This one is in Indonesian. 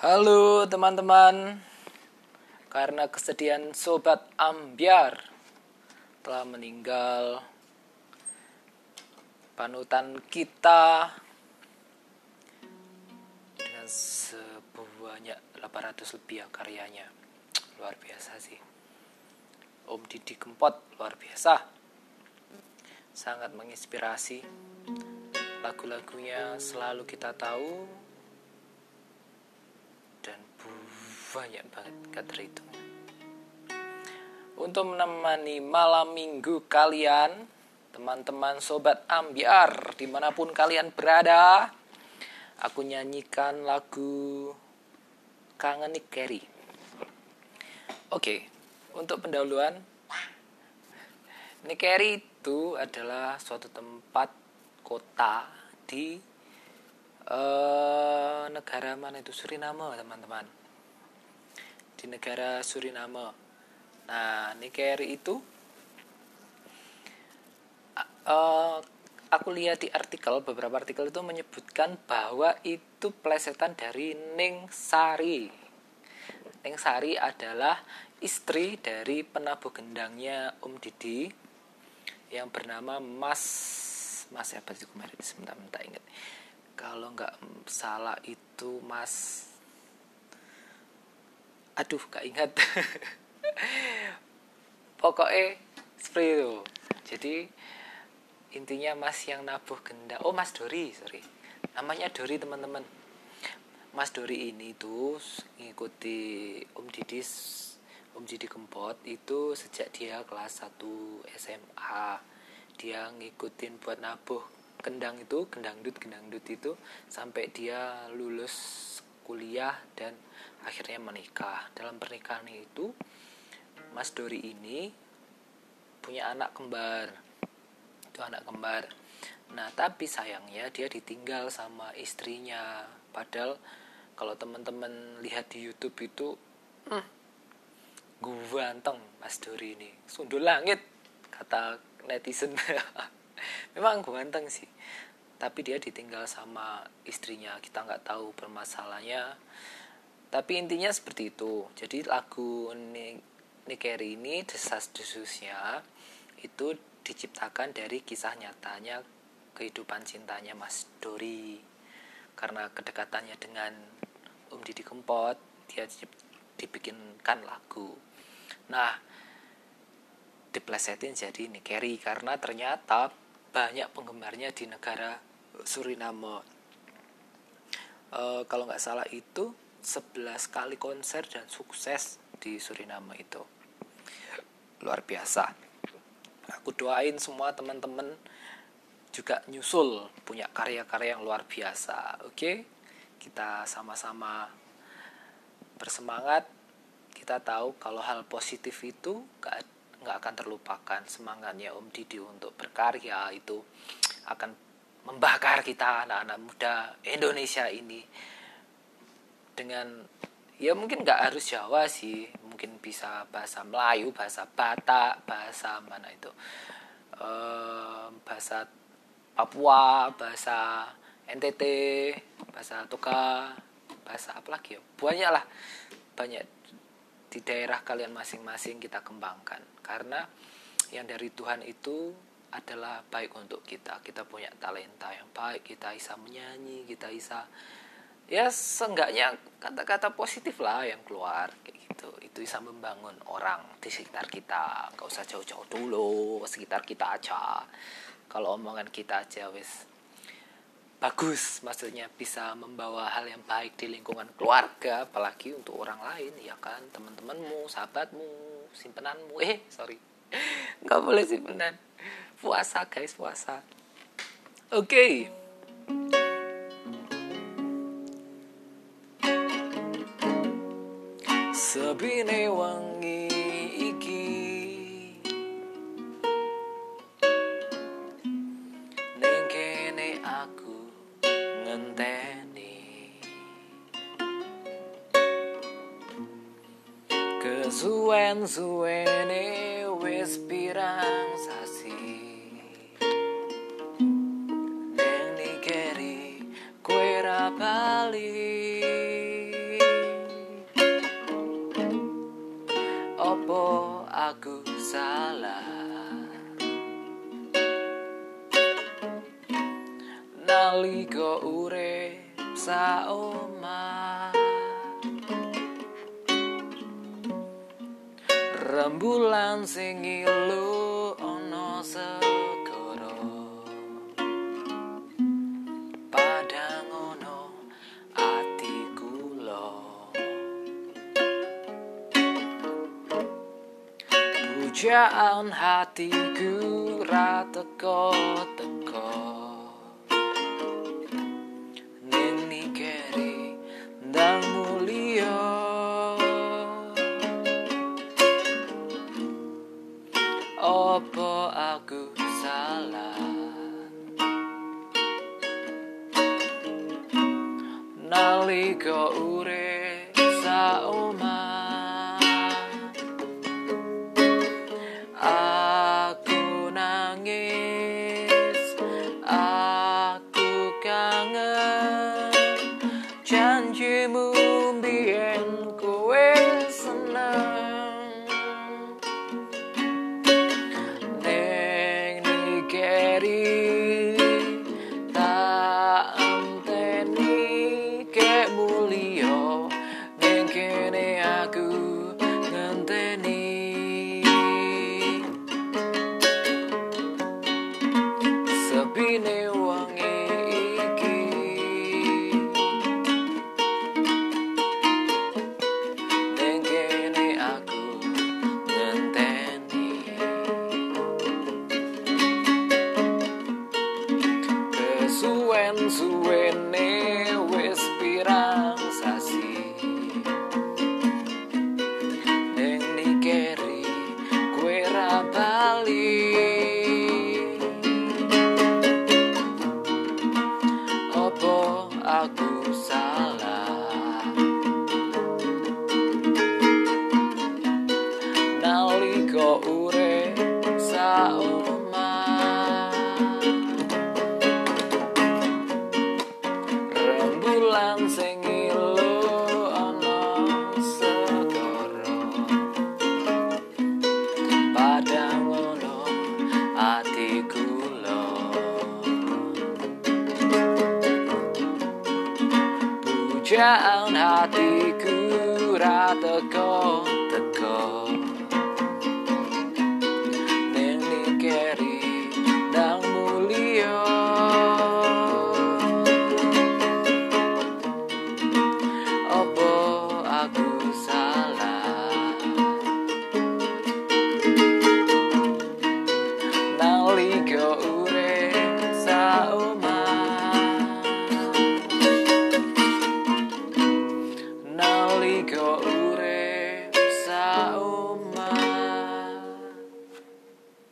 Halo teman-teman, karena kesedihan sobat ambiar telah meninggal panutan kita dengan sebanyak 800 lebih ya karyanya. Luar biasa sih. Om Didi Kempot luar biasa. Sangat menginspirasi. Lagu-lagunya selalu kita tahu dan banyak banget kata itu. Untuk menemani malam minggu kalian teman-teman sobat ambiar di mana pun kalian berada aku nyanyikan lagu kangen Nick oke untuk pendahuluan Nick Carey itu adalah suatu tempat kota di uh, negara mana itu? Suriname teman-teman di negara Suriname. Nah Nikeri itu uh, aku lihat di artikel beberapa artikel itu menyebutkan bahwa itu plesetan dari Ning Sari. Ning Sari adalah istri dari penabuh gendangnya Om Didi yang bernama Mas Mas apa sih kemarin? Sebentar minta ingat. Kalau nggak salah itu Mas aduh gak ingat. Pokoknya seperti itu. Jadi intinya Mas yang nabuh gendang oh Mas Dori sorry. Namanya Dori teman-teman. Mas Dori ini tuh ngikuti Om Didi Om Didi Kempot itu sejak dia kelas 1 SMA dia ngikutin buat nabuh kendang itu gendang dut gendang dut itu sampai dia lulus kuliah dan akhirnya menikah. Dalam pernikahan itu Mas Dori ini punya anak kembar. Itu anak kembar. Nah tapi sayangnya dia ditinggal sama istrinya. Padahal kalau teman-teman lihat di YouTube itu hmm, ganteng Mas Dori ini. Sundul langit kata netizen. Memang ganteng sih tapi dia ditinggal sama istrinya. Kita nggak tahu permasalahannya. Tapi intinya seperti itu. Jadi lagu Nikeri ini desas-desusnya itu diciptakan dari kisah nyatanya kehidupan cintanya Mas Dori. Karena kedekatannya dengan Om Didi Kempot dia dibikinkan lagu. Nah diplesetin jadi Nikeri. Karena ternyata banyak penggemarnya di negara Suriname. E, kalau nggak salah itu 11 kali konser dan sukses di Suriname itu. Luar biasa. Aku doain semua teman-teman juga nyusul punya karya-karya yang luar biasa. Oke? Kita sama-sama bersemangat. Kita tahu kalau hal positif itu gak nggak akan terlupakan semangatnya Om Didi untuk berkarya itu akan membakar kita anak-anak muda Indonesia ini dengan ya mungkin nggak harus Jawa sih mungkin bisa bahasa Melayu bahasa Batak bahasa mana itu e, bahasa Papua bahasa NTT bahasa Toka bahasa apa lagi ya? Banyak lah banyak di daerah kalian masing-masing kita kembangkan. Karena yang dari Tuhan itu adalah baik untuk kita. Kita punya talenta yang baik kita bisa menyanyi kita bisa ya seenggaknya kata-kata positif lah yang keluar kayak gitu. Itu bisa membangun orang di sekitar kita. Gak usah jauh-jauh dulu sekitar kita aja. Kalau omongan kita aja wis bagus maksudnya bisa membawa hal yang baik di lingkungan keluarga apalagi untuk orang lain ya kan? Teman-temanmu sahabatmu simpenanmu. Eh sorry. Nggak boleh simpenan puasa guys puasa. Oke. Okay. Sabine wangi Kesuwen-suwene wis pirang sasi kali. Opo aku salah? Nali Naliko ure saoma Rembulan singilu ono sedih pujaan hatiku ra teko teko Neni keri dan mulia Opo aku salah Naliko urek Iko ure sa uma. Rembulan sing ilu ono sekoro Padang ono ati gulo Pujaan hatiku rata kong